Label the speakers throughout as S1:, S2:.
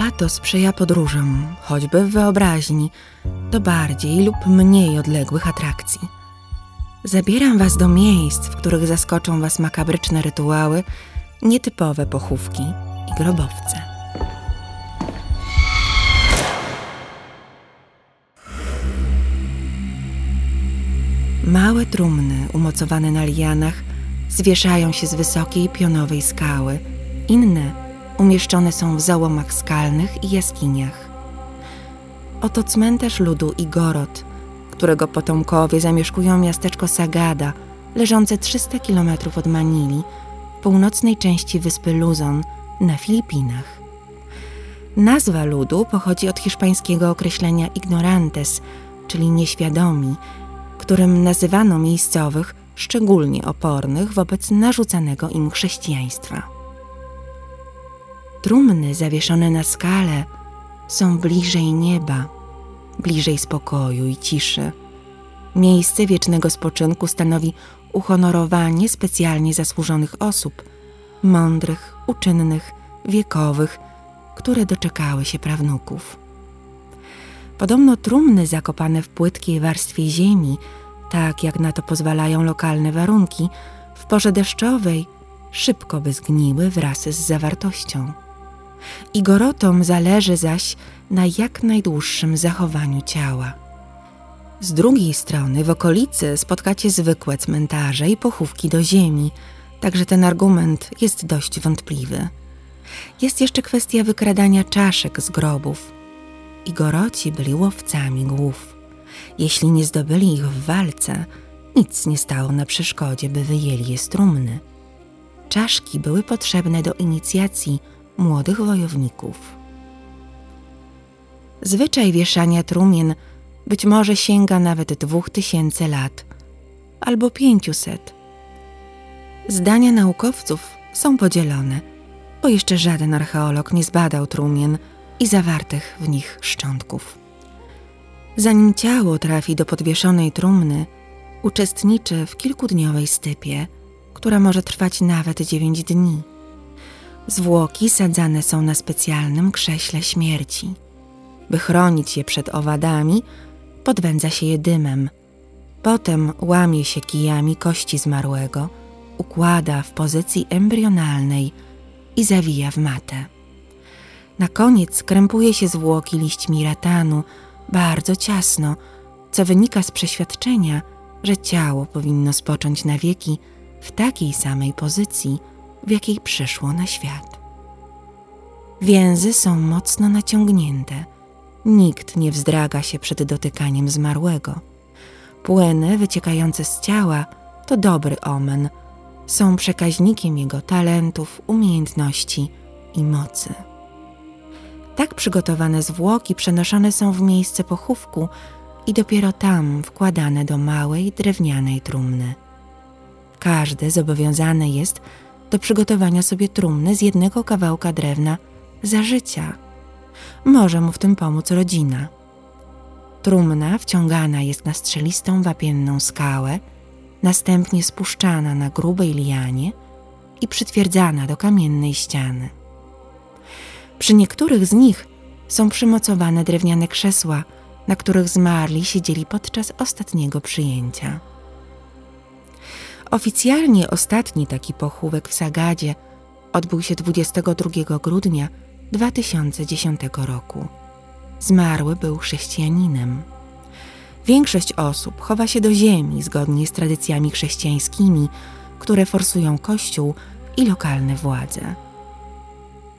S1: Lato sprzyja podróżom, choćby w wyobraźni, do bardziej lub mniej odległych atrakcji. Zabieram Was do miejsc, w których zaskoczą Was makabryczne rytuały, nietypowe pochówki i grobowce. Małe trumny umocowane na lianach zwieszają się z wysokiej pionowej skały, inne umieszczone są w załomach skalnych i jaskiniach. Oto cmentarz ludu Igorot, którego potomkowie zamieszkują miasteczko Sagada, leżące 300 km od Manili, północnej części wyspy Luzon na Filipinach. Nazwa ludu pochodzi od hiszpańskiego określenia ignorantes, czyli nieświadomi, którym nazywano miejscowych szczególnie opornych wobec narzucanego im chrześcijaństwa. Trumny zawieszone na skale są bliżej nieba, bliżej spokoju i ciszy. Miejsce wiecznego spoczynku stanowi uhonorowanie specjalnie zasłużonych osób, mądrych, uczynnych, wiekowych, które doczekały się prawnuków. Podobno trumny zakopane w płytkiej warstwie ziemi, tak jak na to pozwalają lokalne warunki, w porze deszczowej szybko by zgniły wraz z zawartością. Igorotom zależy zaś na jak najdłuższym zachowaniu ciała. Z drugiej strony w okolicy spotkacie zwykłe cmentarze i pochówki do ziemi, także ten argument jest dość wątpliwy. Jest jeszcze kwestia wykradania czaszek z grobów. Igoroci byli łowcami głów. Jeśli nie zdobyli ich w walce, nic nie stało na przeszkodzie, by wyjęli je z trumny. Czaszki były potrzebne do inicjacji młodych wojowników. Zwyczaj wieszania trumien być może sięga nawet dwóch tysięcy lat albo pięciuset. Zdania naukowców są podzielone, bo jeszcze żaden archeolog nie zbadał trumien i zawartych w nich szczątków. Zanim ciało trafi do podwieszonej trumny, uczestniczy w kilkudniowej stypie, która może trwać nawet dziewięć dni. Zwłoki sadzane są na specjalnym krześle śmierci. By chronić je przed owadami, podwędza się je dymem. Potem łamie się kijami kości zmarłego, układa w pozycji embrionalnej i zawija w matę. Na koniec krępuje się zwłoki liśćmi ratanu, bardzo ciasno, co wynika z przeświadczenia, że ciało powinno spocząć na wieki w takiej samej pozycji, w jakiej przyszło na świat. Więzy są mocno naciągnięte. Nikt nie wzdraga się przed dotykaniem zmarłego. Płeny wyciekające z ciała to dobry omen. Są przekaźnikiem jego talentów, umiejętności i mocy. Tak przygotowane zwłoki przenoszone są w miejsce pochówku i dopiero tam wkładane do małej drewnianej trumny. Każdy zobowiązany jest do przygotowania sobie trumny z jednego kawałka drewna za życia. Może mu w tym pomóc rodzina. Trumna wciągana jest na strzelistą wapienną skałę, następnie spuszczana na grubej lianie i przytwierdzana do kamiennej ściany. Przy niektórych z nich są przymocowane drewniane krzesła, na których zmarli siedzieli podczas ostatniego przyjęcia. Oficjalnie ostatni taki pochówek w Sagadzie odbył się 22 grudnia 2010 roku. Zmarły był chrześcijaninem. Większość osób chowa się do ziemi zgodnie z tradycjami chrześcijańskimi, które forsują Kościół i lokalne władze.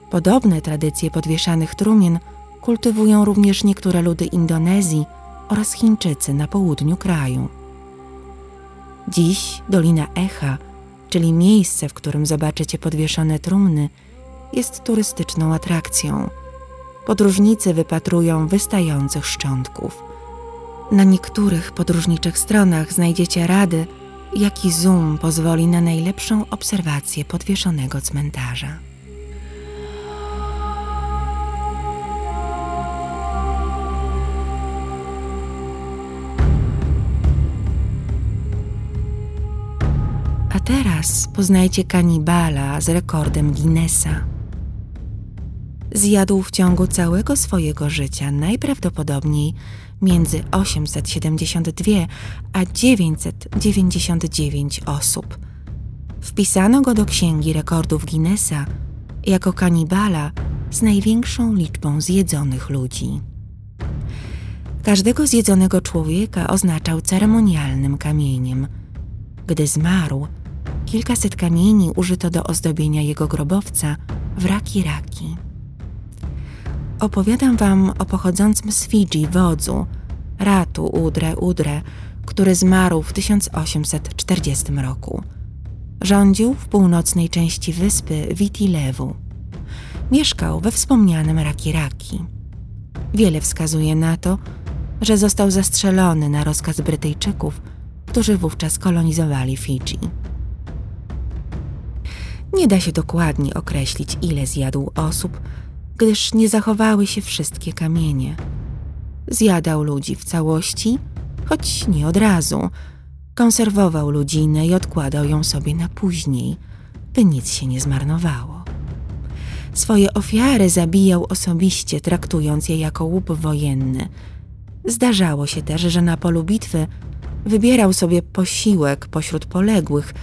S1: Podobne tradycje podwieszanych trumien kultywują również niektóre ludy Indonezji oraz Chińczycy na południu kraju. Dziś Dolina Echa, czyli miejsce, w którym zobaczycie podwieszone trumny, jest turystyczną atrakcją. Podróżnicy wypatrują wystających szczątków. Na niektórych podróżniczych stronach znajdziecie rady, jaki zoom pozwoli na najlepszą obserwację podwieszonego cmentarza. Teraz poznajcie kanibala z rekordem Guinnessa. zjadł w ciągu całego swojego życia najprawdopodobniej między 872 a 999 osób. Wpisano go do Księgi Rekordów Guinnessa jako kanibala z największą liczbą zjedzonych ludzi. Każdego zjedzonego człowieka oznaczał ceremonialnym kamieniem. Gdy zmarł, kilkaset kamieni użyto do ozdobienia jego grobowca w Raki Raki. Opowiadam wam o pochodzącym z Fidżi wodzu, Ratu Udre Udre, który zmarł w 1840 roku. Rządził w północnej części wyspy Vitilewu. Mieszkał we wspomnianym Raki Raki. Wiele wskazuje na to, że został zastrzelony na rozkaz Brytyjczyków, którzy wówczas kolonizowali Fidżi. Nie da się dokładnie określić, ile zjadł osób, gdyż nie zachowały się wszystkie kamienie. Zjadał ludzi w całości, choć nie od razu. Konserwował ludzinę i odkładał ją sobie na później, by nic się nie zmarnowało. Swoje ofiary zabijał osobiście, traktując je jako łup wojenny. Zdarzało się też, że na polu bitwy wybierał sobie posiłek pośród poległych,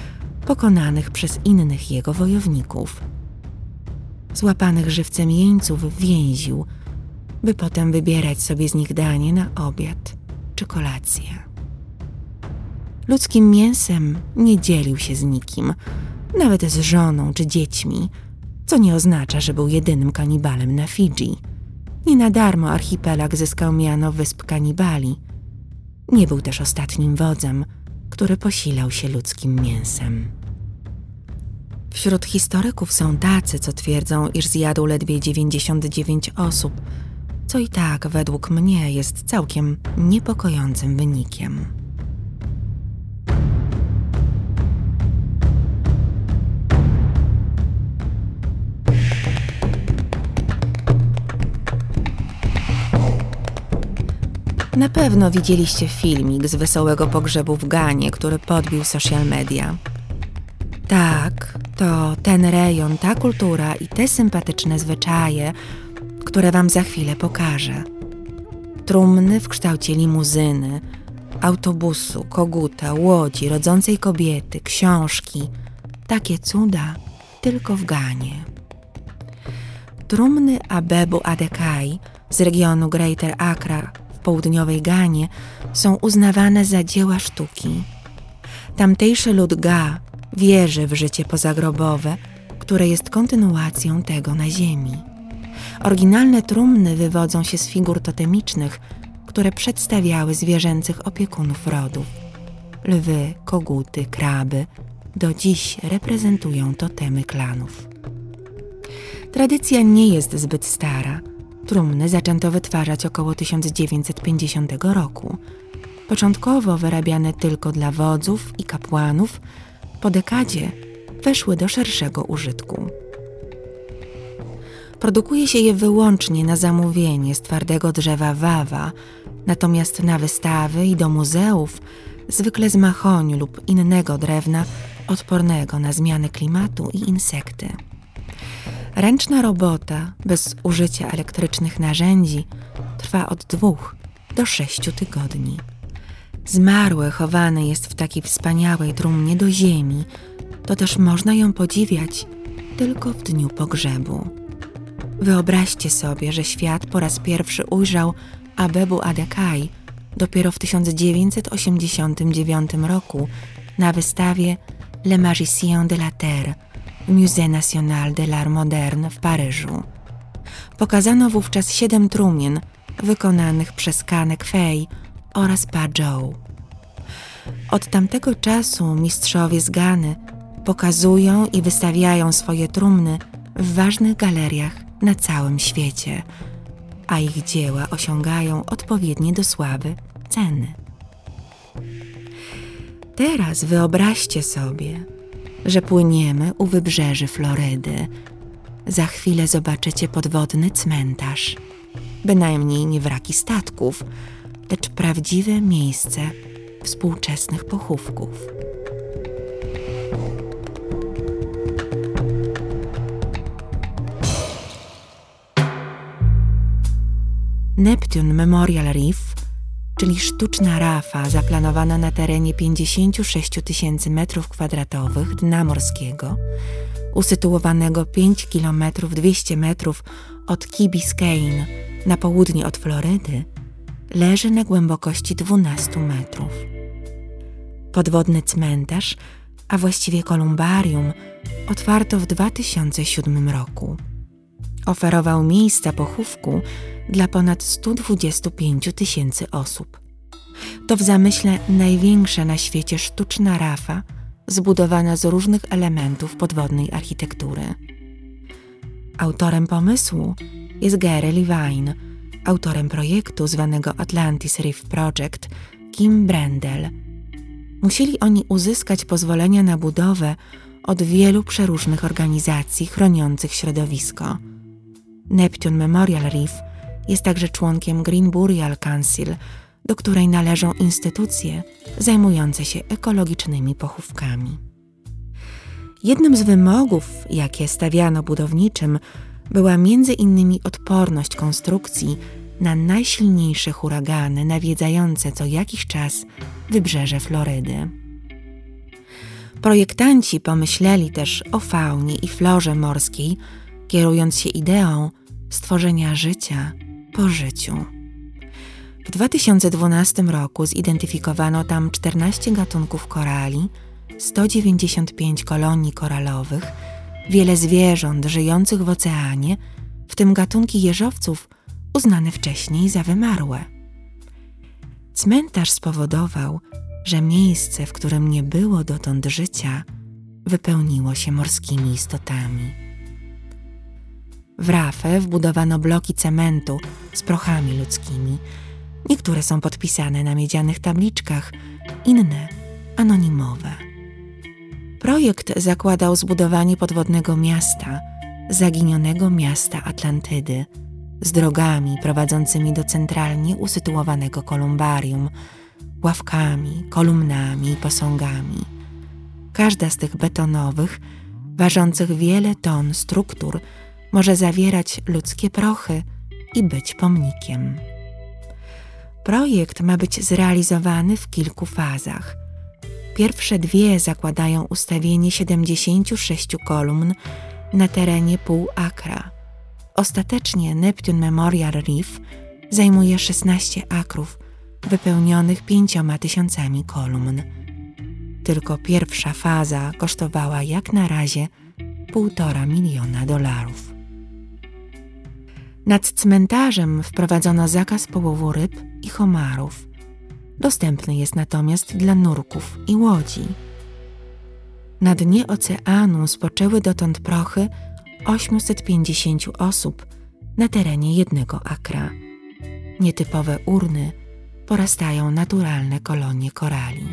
S1: pokonanych przez innych jego wojowników. Złapanych żywcem jeńców więził, by potem wybierać sobie z nich danie na obiad czy kolację. Ludzkim mięsem nie dzielił się z nikim, nawet z żoną czy dziećmi, co nie oznacza, że był jedynym kanibalem na Fidżi. Nie na darmo archipelag zyskał miano Wysp Kanibali. Nie był też ostatnim wodzem, który posilał się ludzkim mięsem. Wśród historyków są tacy, co twierdzą, iż zjadł ledwie 99 osób, co i tak według mnie jest całkiem niepokojącym wynikiem. Na pewno widzieliście filmik z wesołego pogrzebu w Ganie, który podbił social media. Tak, to ten rejon, ta kultura i te sympatyczne zwyczaje, które Wam za chwilę pokażę. Trumny w kształcie limuzyny, autobusu, koguta, łodzi, rodzącej kobiety, książki. Takie cuda tylko w Ganie. Trumny Abebu Adekai z regionu Greater Accra w południowej Ganie są uznawane za dzieła sztuki. Tamtejszy lud Ga wierzy w życie pozagrobowe, które jest kontynuacją tego na Ziemi. Oryginalne trumny wywodzą się z figur totemicznych, które przedstawiały zwierzęcych opiekunów rodów. Lwy, koguty, kraby do dziś reprezentują totemy klanów. Tradycja nie jest zbyt stara. Trumny zaczęto wytwarzać około 1950 roku. Początkowo wyrabiane tylko dla wodzów i kapłanów, po dekadzie weszły do szerszego użytku. Produkuje się je wyłącznie na zamówienie z twardego drzewa wawa, natomiast na wystawy i do muzeów zwykle z mahoniu lub innego drewna odpornego na zmiany klimatu i insekty. Ręczna robota bez użycia elektrycznych narzędzi trwa od dwóch do sześciu tygodni. Zmarłe chowane jest w takiej wspaniałej trumnie do ziemi, to też można ją podziwiać tylko w dniu pogrzebu. Wyobraźcie sobie, że świat po raz pierwszy ujrzał Abebu Adekai dopiero w 1989 roku na wystawie Le Magicien de la Terre w Musée National de l'Art Moderne w Paryżu. Pokazano wówczas siedem trumien wykonanych przez Kanek Fei oraz Pa Zhou. Od tamtego czasu mistrzowie z Gany pokazują i wystawiają swoje trumny w ważnych galeriach na całym świecie, a ich dzieła osiągają odpowiednie do sławy ceny. Teraz wyobraźcie sobie, że płyniemy u wybrzeży Florydy. Za chwilę zobaczycie podwodny cmentarz. Bynajmniej nie wraki statków, lecz prawdziwe miejsce współczesnych pochówków. Neptune Memorial Reef, czyli sztuczna rafa zaplanowana na terenie 56 tysięcy metrów kwadratowych dna morskiego, usytuowanego 5 km 200 metrów od Key Biscayne na południe od Florydy, leży na głębokości 12 metrów. Podwodny cmentarz, a właściwie kolumbarium, otwarto w 2007 roku. Oferował miejsca pochówku dla ponad 125 tysięcy osób. To w zamyśle największa na świecie sztuczna rafa, zbudowana z różnych elementów podwodnej architektury. Autorem pomysłu jest Gary Levine, autorem projektu zwanego Atlantis Reef Project Kim Brendel. Musieli oni uzyskać pozwolenia na budowę od wielu przeróżnych organizacji chroniących środowisko. Neptune Memorial Reef jest także członkiem Green Burial Council, do której należą instytucje zajmujące się ekologicznymi pochówkami. Jednym z wymogów, jakie stawiano budowniczym, była między innymi odporność konstrukcji na najsilniejsze huragany nawiedzające co jakiś czas wybrzeże Florydy. Projektanci pomyśleli też o faunie i florze morskiej, kierując się ideą stworzenia życia po życiu. W 2012 roku zidentyfikowano tam 14 gatunków korali, 195 kolonii koralowych, wiele zwierząt żyjących w oceanie, w tym gatunki jeżowców uznane wcześniej za wymarłe. Cmentarz spowodował, że miejsce, w którym nie było dotąd życia, wypełniło się morskimi istotami. W rafę wbudowano bloki cementu z prochami ludzkimi. Niektóre są podpisane na miedzianych tabliczkach, inne anonimowe. Projekt zakładał zbudowanie podwodnego miasta, zaginionego miasta Atlantydy, z drogami prowadzącymi do centralnie usytuowanego kolumbarium, ławkami, kolumnami i posągami. Każda z tych betonowych, ważących wiele ton struktur może zawierać ludzkie prochy i być pomnikiem. Projekt ma być zrealizowany w kilku fazach. Pierwsze dwie zakładają ustawienie 76 kolumn na terenie pół akra. Ostatecznie Neptune Memorial Reef zajmuje 16 akrów wypełnionych pięcioma tysiącami kolumn. Tylko pierwsza faza kosztowała jak na razie półtora miliona dolarów. Nad cmentarzem wprowadzono zakaz połowu ryb i homarów. Dostępny jest natomiast dla nurków i łodzi. Na dnie oceanu spoczęły dotąd prochy 850 osób na terenie jednego akra. Nietypowe urny porastają naturalne kolonie korali.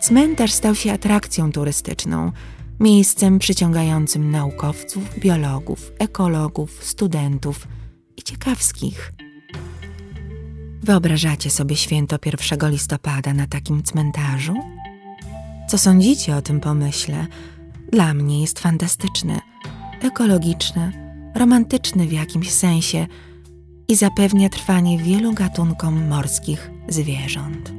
S1: Cmentarz stał się atrakcją turystyczną, miejscem przyciągającym naukowców, biologów, ekologów, studentów i ciekawskich. Wyobrażacie sobie święto 1 listopada na takim cmentarzu? Co sądzicie o tym pomyśle? Dla mnie jest fantastyczny, ekologiczny, romantyczny w jakimś sensie i zapewnia trwanie wielu gatunkom morskich zwierząt.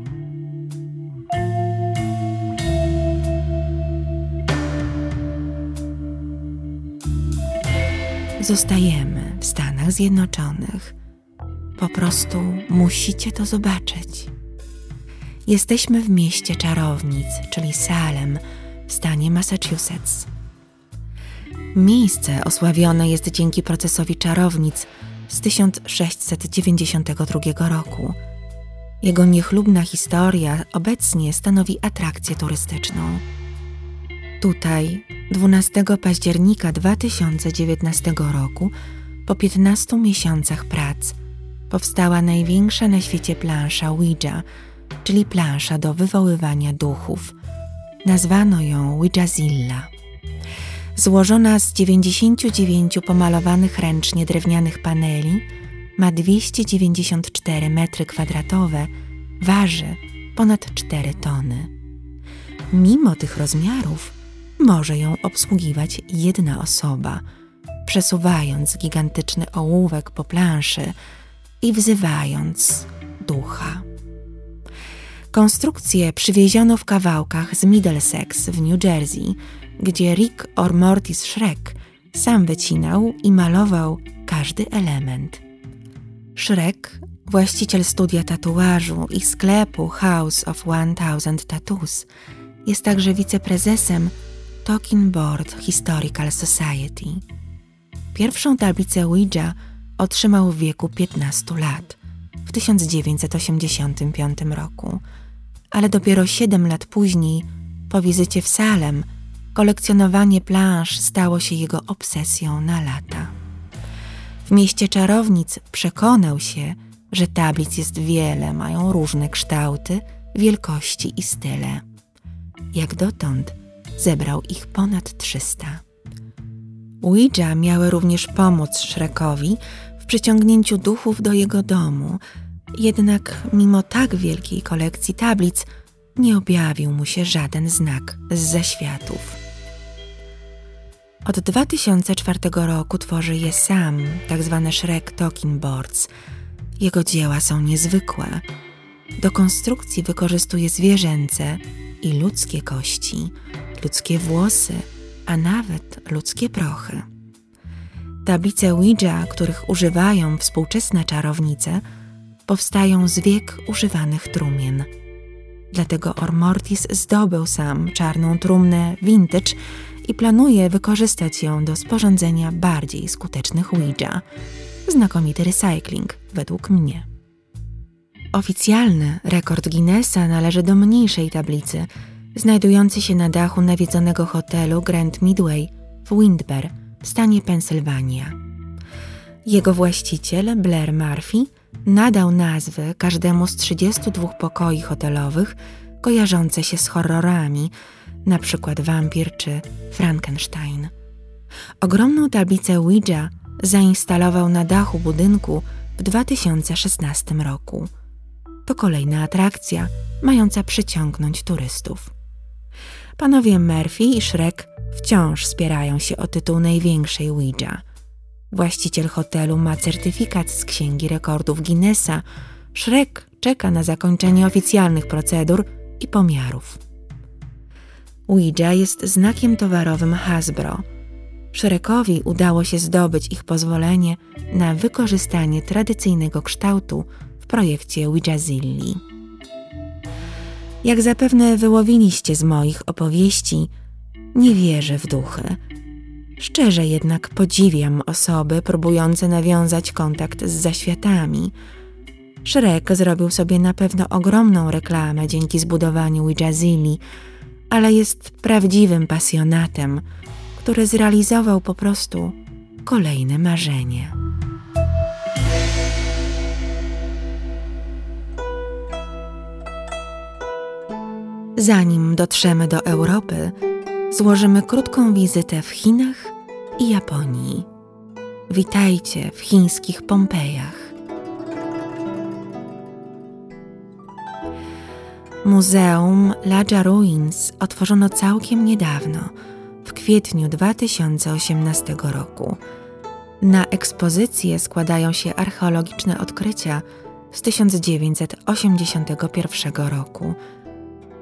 S1: Zostajemy w Stanach Zjednoczonych. Po prostu musicie to zobaczyć. Jesteśmy w mieście czarownic, czyli Salem, w stanie Massachusetts. Miejsce osławione jest dzięki procesowi czarownic z 1692 roku. Jego niechlubna historia obecnie stanowi atrakcję turystyczną. Tutaj 12 października 2019 roku, po 15 miesiącach prac, powstała największa na świecie plansza Ouija, czyli plansza do wywoływania duchów. Nazwano ją Ouijazilla. Złożona z 99 pomalowanych ręcznie drewnianych paneli, ma 294 metry kwadratowe, waży ponad 4 tony. Mimo tych rozmiarów, może ją obsługiwać jedna osoba, przesuwając gigantyczny ołówek po planszy, i wzywając ducha. Konstrukcję przywieziono w kawałkach z Middlesex w New Jersey, gdzie Rick or Mortis Shrek sam wycinał i malował każdy element. Shrek, właściciel studia tatuażu i sklepu House of One Thousand Tattoos, jest także wiceprezesem Talking Board Historical Society. Pierwszą tablicę Ouija otrzymał w wieku 15 lat, w 1985 roku, ale dopiero 7 lat później, po wizycie w Salem, kolekcjonowanie plansz stało się jego obsesją na lata. W mieście czarownic przekonał się, że tablic jest wiele, mają różne kształty, wielkości i style. Jak dotąd zebrał ich ponad 300. Ouija miały również pomóc Shrekowi przyciągnięciu duchów do jego domu, jednak mimo tak wielkiej kolekcji tablic nie objawił mu się żaden znak z zaświatów. Od 2004 roku tworzy je sam, tak zwane Shrek Talking Boards. Jego dzieła są niezwykłe. Do konstrukcji wykorzystuje zwierzęce i ludzkie kości, ludzkie włosy, a nawet ludzkie prochy. Tablice Ouija, których używają współczesne czarownice, powstają z wiek używanych trumien. Dlatego Ormortis zdobył sam czarną trumnę vintage i planuje wykorzystać ją do sporządzenia bardziej skutecznych Ouija. Znakomity recycling, według mnie. Oficjalny rekord Guinnessa należy do mniejszej tablicy, znajdującej się na dachu nawiedzonego hotelu Grand Midway w Windber w stanie Pensylwania. Jego właściciel, Blair Murphy, nadał nazwy każdemu z 32 pokoi hotelowych kojarzące się z horrorami, przykład wampir czy Frankenstein. Ogromną tablicę Ouija zainstalował na dachu budynku w 2016 roku. To kolejna atrakcja mająca przyciągnąć turystów. Panowie Murphy i Shrek wciąż spierają się o tytuł największej Ouija. Właściciel hotelu ma certyfikat z Księgi Rekordów Guinnessa. Shrek czeka na zakończenie oficjalnych procedur i pomiarów. Ouija jest znakiem towarowym Hasbro. Shrekowi udało się zdobyć ich pozwolenie na wykorzystanie tradycyjnego kształtu w projekcie Ouijazilli. Jak zapewne wyłowiliście z moich opowieści, nie wierzę w duchy. Szczerze jednak podziwiam osoby próbujące nawiązać kontakt z zaświatami. Shrek zrobił sobie na pewno ogromną reklamę dzięki zbudowaniu Ouijazilli, ale jest prawdziwym pasjonatem, który zrealizował po prostu kolejne marzenie. Zanim dotrzemy do Europy, złożymy krótką wizytę w Chinach i Japonii. Witajcie w chińskich Pompejach. Muzeum Laja Ruins otworzono całkiem niedawno, w kwietniu 2018 roku. Na ekspozycję składają się archeologiczne odkrycia z 1981 roku.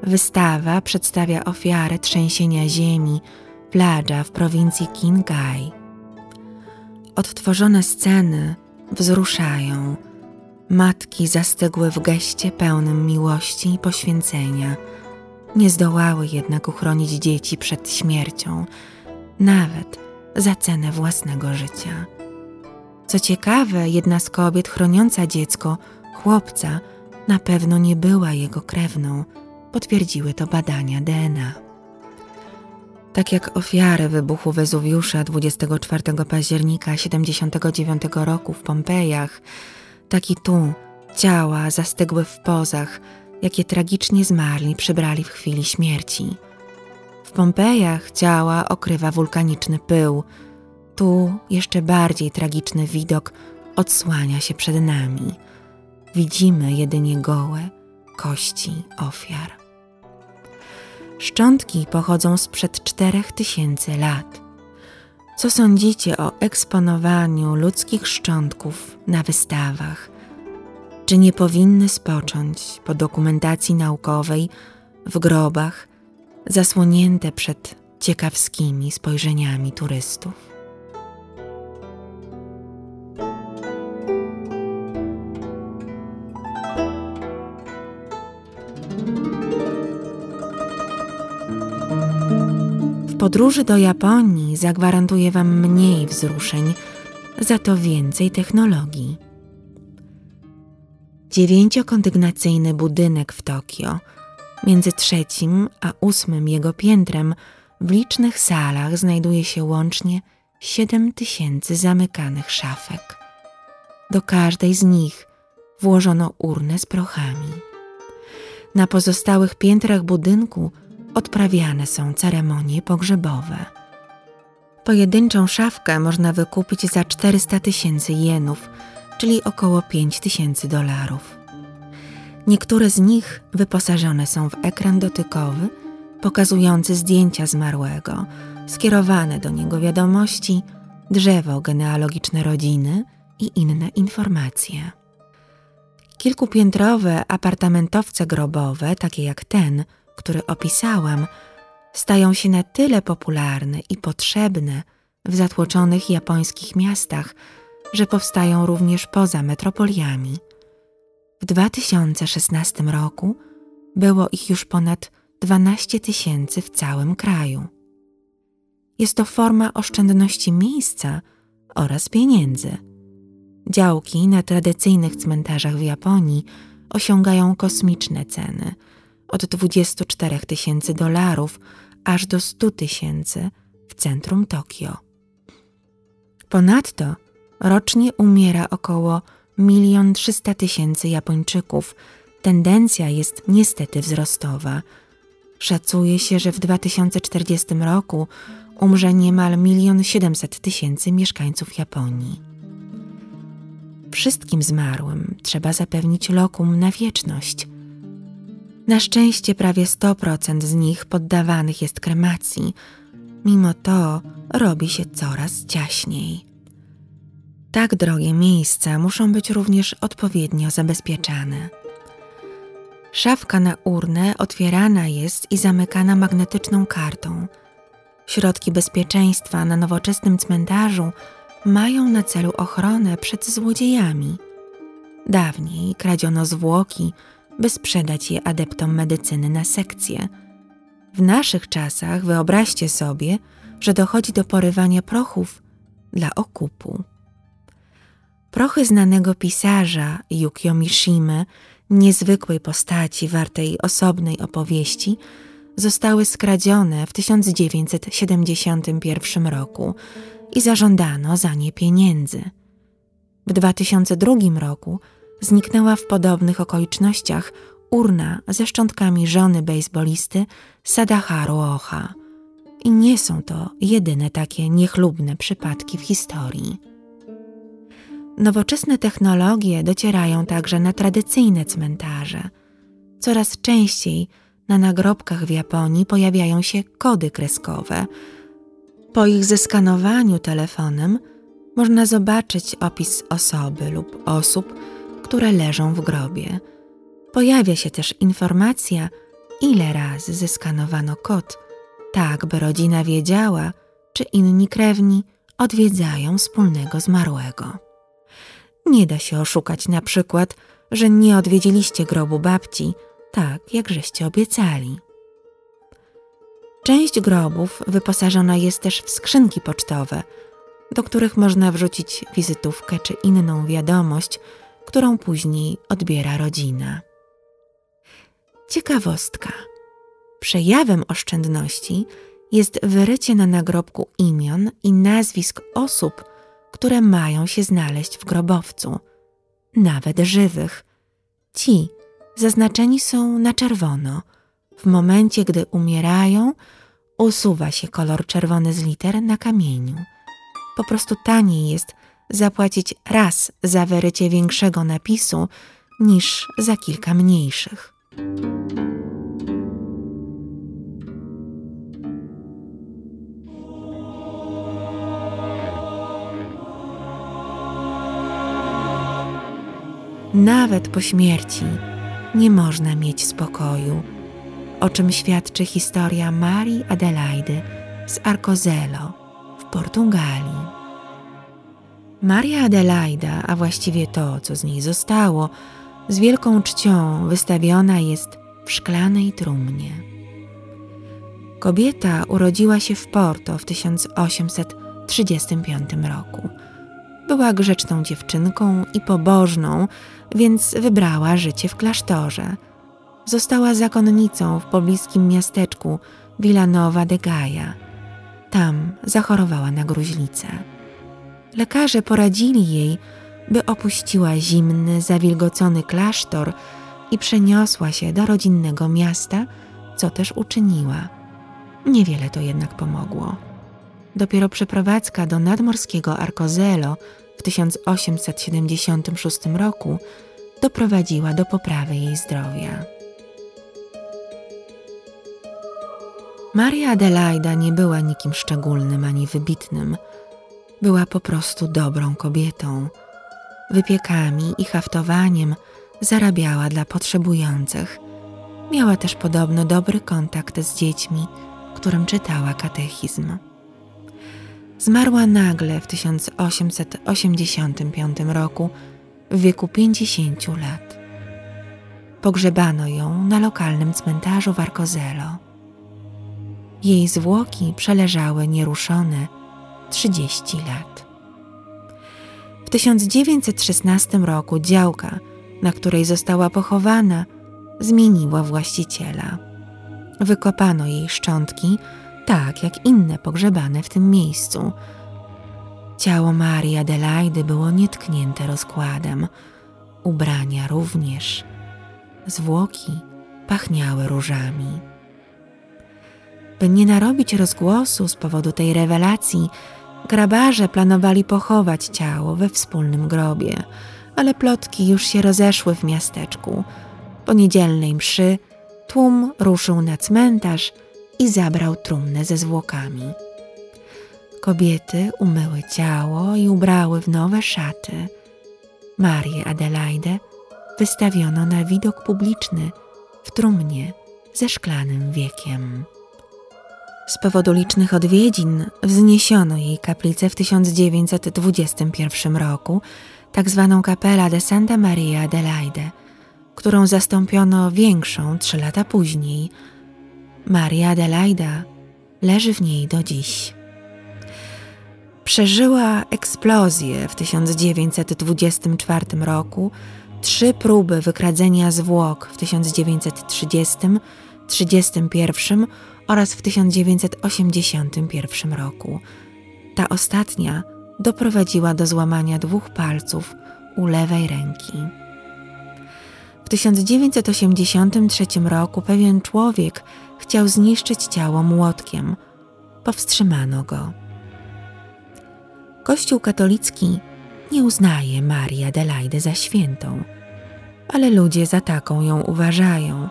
S1: Wystawa przedstawia ofiary trzęsienia ziemi Plaja w prowincji Qinghai. Odtworzone sceny wzruszają Matki zastygły w geście pełnym miłości i poświęcenia. Nie zdołały jednak uchronić dzieci przed śmiercią, nawet za cenę własnego życia. Co ciekawe, jedna z kobiet chroniąca dziecko, chłopca, na pewno nie była jego krewną, potwierdziły to badania DNA. Tak jak ofiary wybuchu Wezuwiusza 24 października 79 roku w Pompejach, tak i tu ciała zastygły w pozach, jakie tragicznie zmarli przybrali w chwili śmierci. W Pompejach ciała okrywa wulkaniczny pył. Tu jeszcze bardziej tragiczny widok odsłania się przed nami. Widzimy jedynie gołe kości ofiar. Szczątki pochodzą sprzed czterech tysięcy lat. Co sądzicie o eksponowaniu ludzkich szczątków na wystawach, czy nie powinny spocząć po dokumentacji naukowej w grobach zasłonięte przed ciekawskimi spojrzeniami turystów. Podróży do Japonii zagwarantuję Wam mniej wzruszeń, za to więcej technologii. Dziewięciokondygnacyjny budynek w Tokio, między trzecim a ósmym jego piętrem, w licznych salach znajduje się łącznie siedem tysięcy zamykanych szafek. Do każdej z nich włożono urnę z prochami. Na pozostałych piętrach budynku odprawiane są ceremonie pogrzebowe. Pojedynczą szafkę można wykupić za 400 tysięcy jenów, czyli około 5 tysięcy dolarów. Niektóre z nich wyposażone są w ekran dotykowy pokazujący zdjęcia zmarłego, skierowane do niego wiadomości, drzewo genealogiczne rodziny i inne informacje. Kilkupiętrowe apartamentowce grobowe, takie jak ten, który opisałam, stają się na tyle popularne i potrzebne w zatłoczonych japońskich miastach, że powstają również poza metropoliami. W 2016 roku było ich już ponad 12 tysięcy w całym kraju. Jest to forma oszczędności miejsca oraz pieniędzy. Działki na tradycyjnych cmentarzach w Japonii osiągają kosmiczne ceny od 24 tysięcy dolarów aż do 100 tysięcy w centrum Tokio. Ponadto rocznie umiera około 1 300 tysięcy Japończyków. Tendencja jest niestety wzrostowa. Szacuje się, że w 2040 roku umrze niemal 1 700 tysięcy mieszkańców Japonii. Wszystkim zmarłym trzeba zapewnić lokum na wieczność – na szczęście prawie 100% z nich poddawanych jest kremacji, mimo to robi się coraz ciaśniej. Tak drogie miejsca muszą być również odpowiednio zabezpieczane. Szafka na urnę otwierana jest i zamykana magnetyczną kartą. Środki bezpieczeństwa na nowoczesnym cmentarzu mają na celu ochronę przed złodziejami. Dawniej kradziono zwłoki, by sprzedać je adeptom medycyny na sekcję. W naszych czasach wyobraźcie sobie, że dochodzi do porywania prochów dla okupu. Prochy znanego pisarza Yukio Mishimy, niezwykłej postaci wartej osobnej opowieści, zostały skradzione w 1971 roku i zażądano za nie pieniędzy. W 2002 roku zniknęła w podobnych okolicznościach urna ze szczątkami żony bejsbolisty Sadaharu Oha. I nie są to jedyne takie niechlubne przypadki w historii. Nowoczesne technologie docierają także na tradycyjne cmentarze. Coraz częściej na nagrobkach w Japonii pojawiają się kody kreskowe. Po ich zeskanowaniu telefonem można zobaczyć opis osoby lub osób, które leżą w grobie. Pojawia się też informacja, ile razy zeskanowano kod, tak by rodzina wiedziała, czy inni krewni odwiedzają wspólnego zmarłego. Nie da się oszukać na przykład, że nie odwiedziliście grobu babci, tak jak żeście obiecali. Część grobów wyposażona jest też w skrzynki pocztowe, do których można wrzucić wizytówkę czy inną wiadomość, którą później odbiera rodzina. Ciekawostka. Przejawem oszczędności jest wyrycie na nagrobku imion i nazwisk osób, które mają się znaleźć w grobowcu, nawet żywych. Ci zaznaczeni są na czerwono. W momencie, gdy umierają, usuwa się kolor czerwony z liter na kamieniu. Po prostu taniej jest zapłacić raz za wyrycie większego napisu niż za kilka mniejszych. nawet po śmierci nie można mieć spokoju, o czym świadczy historia Marii Adelaidy z Arcozelo w Portugalii. Maria Adelaida, a właściwie to, co z niej zostało, z wielką czcią wystawiona jest w szklanej trumnie. Kobieta urodziła się w Porto w 1835 roku. Była grzeczną dziewczynką i pobożną, więc wybrała życie w klasztorze. Została zakonnicą w pobliskim miasteczku Villanova de Gaia. Tam zachorowała na gruźlicę. Lekarze poradzili jej, by opuściła zimny, zawilgocony klasztor i przeniosła się do rodzinnego miasta, co też uczyniła. Niewiele to jednak pomogło. Dopiero przeprowadzka do nadmorskiego Arcozelo w 1876 roku doprowadziła do poprawy jej zdrowia. Maria Adelaida nie była nikim szczególnym ani wybitnym. Była po prostu dobrą kobietą. Wypiekami i haftowaniem zarabiała dla potrzebujących. Miała też podobno dobry kontakt z dziećmi, którym czytała katechizm. Zmarła nagle w 1885 roku w wieku 50 lat. Pogrzebano ją na lokalnym cmentarzu w Arcozelo. Jej zwłoki przeleżały nieruszone 30 lat. W 1916 roku działka, na której została pochowana, zmieniła właściciela. Wykopano jej szczątki, tak jak inne pogrzebane w tym miejscu. Ciało Marii Adelaidy było nietknięte rozkładem, ubrania również. Zwłoki pachniały różami. By nie narobić rozgłosu z powodu tej rewelacji, grabarze planowali pochować ciało we wspólnym grobie, ale plotki już się rozeszły w miasteczku. Po niedzielnej mszy tłum ruszył na cmentarz i zabrał trumnę ze zwłokami. Kobiety umyły ciało i ubrały w nowe szaty. Marię Adelaidę wystawiono na widok publiczny w trumnie ze szklanym wiekiem. Z powodu licznych odwiedzin wzniesiono jej kaplicę w 1921 roku, tak zwaną kapela de Santa Maria Adelaide, którą zastąpiono większą trzy lata później. Maria Adelaida leży w niej do dziś. Przeżyła eksplozję w 1924 roku, trzy próby wykradzenia zwłok w 1930, 1931 oraz w 1981 roku. Ta ostatnia doprowadziła do złamania dwóch palców u lewej ręki. W 1983 roku pewien człowiek chciał zniszczyć ciało młotkiem. Powstrzymano go. Kościół katolicki nie uznaje Marii Adelaide za świętą, ale ludzie za taką ją uważają.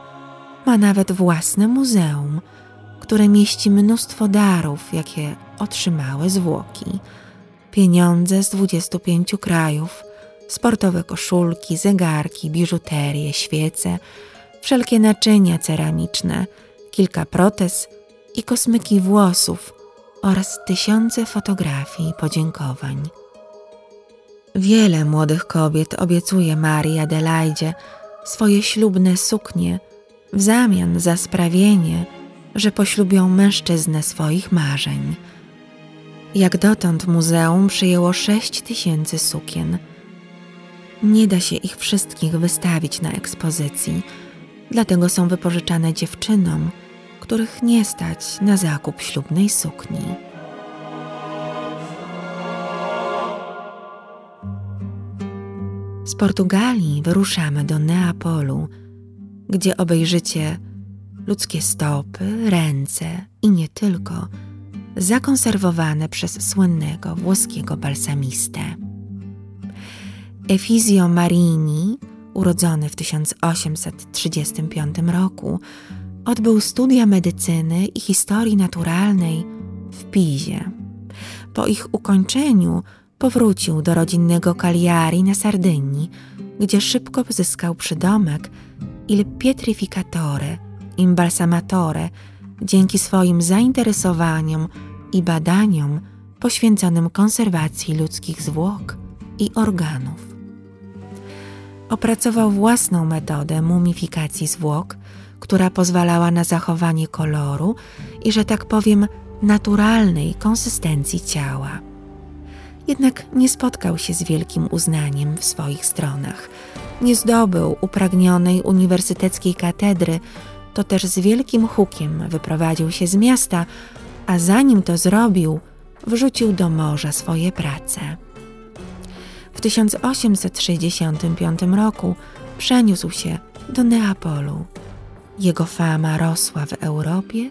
S1: Ma nawet własne muzeum – które mieści mnóstwo darów, jakie otrzymały zwłoki. Pieniądze z 25 krajów, sportowe koszulki, zegarki, biżuterię, świece, wszelkie naczynia ceramiczne, kilka protez i kosmyki włosów oraz tysiące fotografii i podziękowań. Wiele młodych kobiet obiecuje Marii Adelaidzie swoje ślubne suknie w zamian za sprawienie, że poślubią mężczyznę swoich marzeń. Jak dotąd muzeum przyjęło sześć tysięcy sukien. Nie da się ich wszystkich wystawić na ekspozycji, dlatego są wypożyczane dziewczynom, których nie stać na zakup ślubnej sukni. Z Portugalii wyruszamy do Neapolu, gdzie obejrzycie ludzkie stopy, ręce i nie tylko, zakonserwowane przez słynnego włoskiego balsamistę. Efizio Marini, urodzony w 1835 roku, odbył studia medycyny i historii naturalnej w Pizie. Po ich ukończeniu powrócił do rodzinnego Cagliari na Sardynii, gdzie szybko pozyskał przydomek Il Pietrificatore, Imbalsamatore, dzięki swoim zainteresowaniom i badaniom poświęconym konserwacji ludzkich zwłok i organów. Opracował własną metodę mumifikacji zwłok, która pozwalała na zachowanie koloru i, że tak powiem, naturalnej konsystencji ciała. Jednak nie spotkał się z wielkim uznaniem w swoich stronach. Nie zdobył upragnionej uniwersyteckiej katedry, to też z wielkim hukiem wyprowadził się z miasta, a zanim to zrobił, wrzucił do morza swoje prace. W 1865 roku przeniósł się do Neapolu. Jego fama rosła w Europie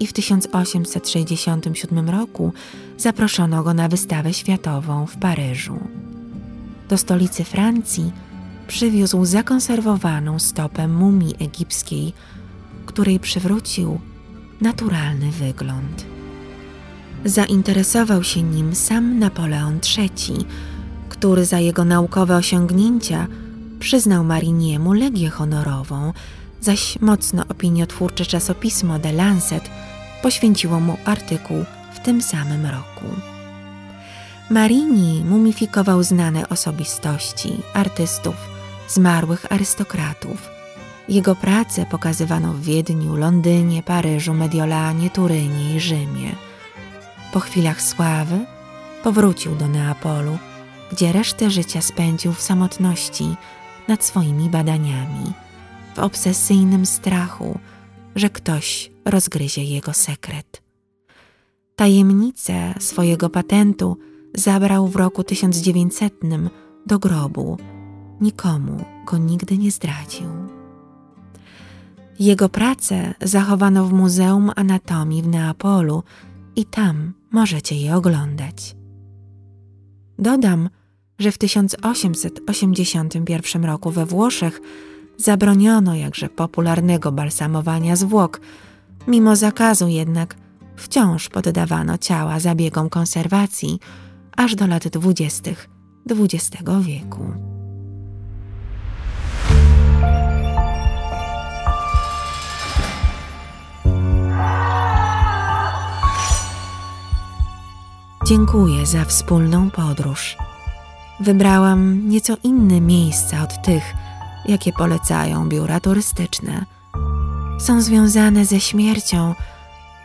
S1: i w 1867 roku zaproszono go na wystawę światową w Paryżu. Do stolicy Francji przywiózł zakonserwowaną stopę mumii egipskiej, której przywrócił naturalny wygląd. Zainteresował się nim sam Napoleon III, który za jego naukowe osiągnięcia przyznał Mariniemu legię honorową, zaś mocno opiniotwórcze czasopismo The Lancet poświęciło mu artykuł w tym samym roku. Marini mumifikował znane osobistości, artystów, zmarłych arystokratów. Jego prace pokazywano w Wiedniu, Londynie, Paryżu, Mediolanie, Turynie i Rzymie. Po chwilach sławy powrócił do Neapolu, gdzie resztę życia spędził w samotności nad swoimi badaniami, w obsesyjnym strachu, że ktoś rozgryzie jego sekret. Tajemnicę swojego patentu zabrał w roku 1900 do grobu. Nikomu go nigdy nie zdradził. Jego pracę zachowano w Muzeum Anatomii w Neapolu i tam możecie je oglądać. Dodam, że w 1881 roku we Włoszech zabroniono jakże popularnego balsamowania zwłok, mimo zakazu jednak wciąż poddawano ciała zabiegom konserwacji aż do lat dwudziestych XX wieku. Dziękuję za wspólną podróż. Wybrałam nieco inne miejsca od tych, jakie polecają biura turystyczne. Są związane ze śmiercią,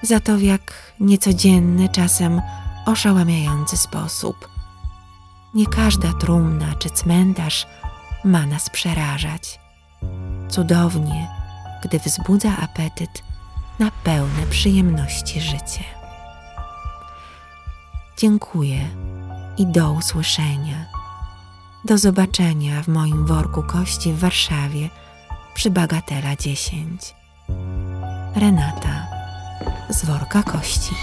S1: za to w jak niecodzienny, czasem oszałamiający sposób. Nie każda trumna czy cmentarz ma nas przerażać. Cudownie, gdy wzbudza apetyt na pełne przyjemności życie. Dziękuję i do usłyszenia. Do zobaczenia w moim worku kości w Warszawie przy Bagatela 10. Renata z worka kości.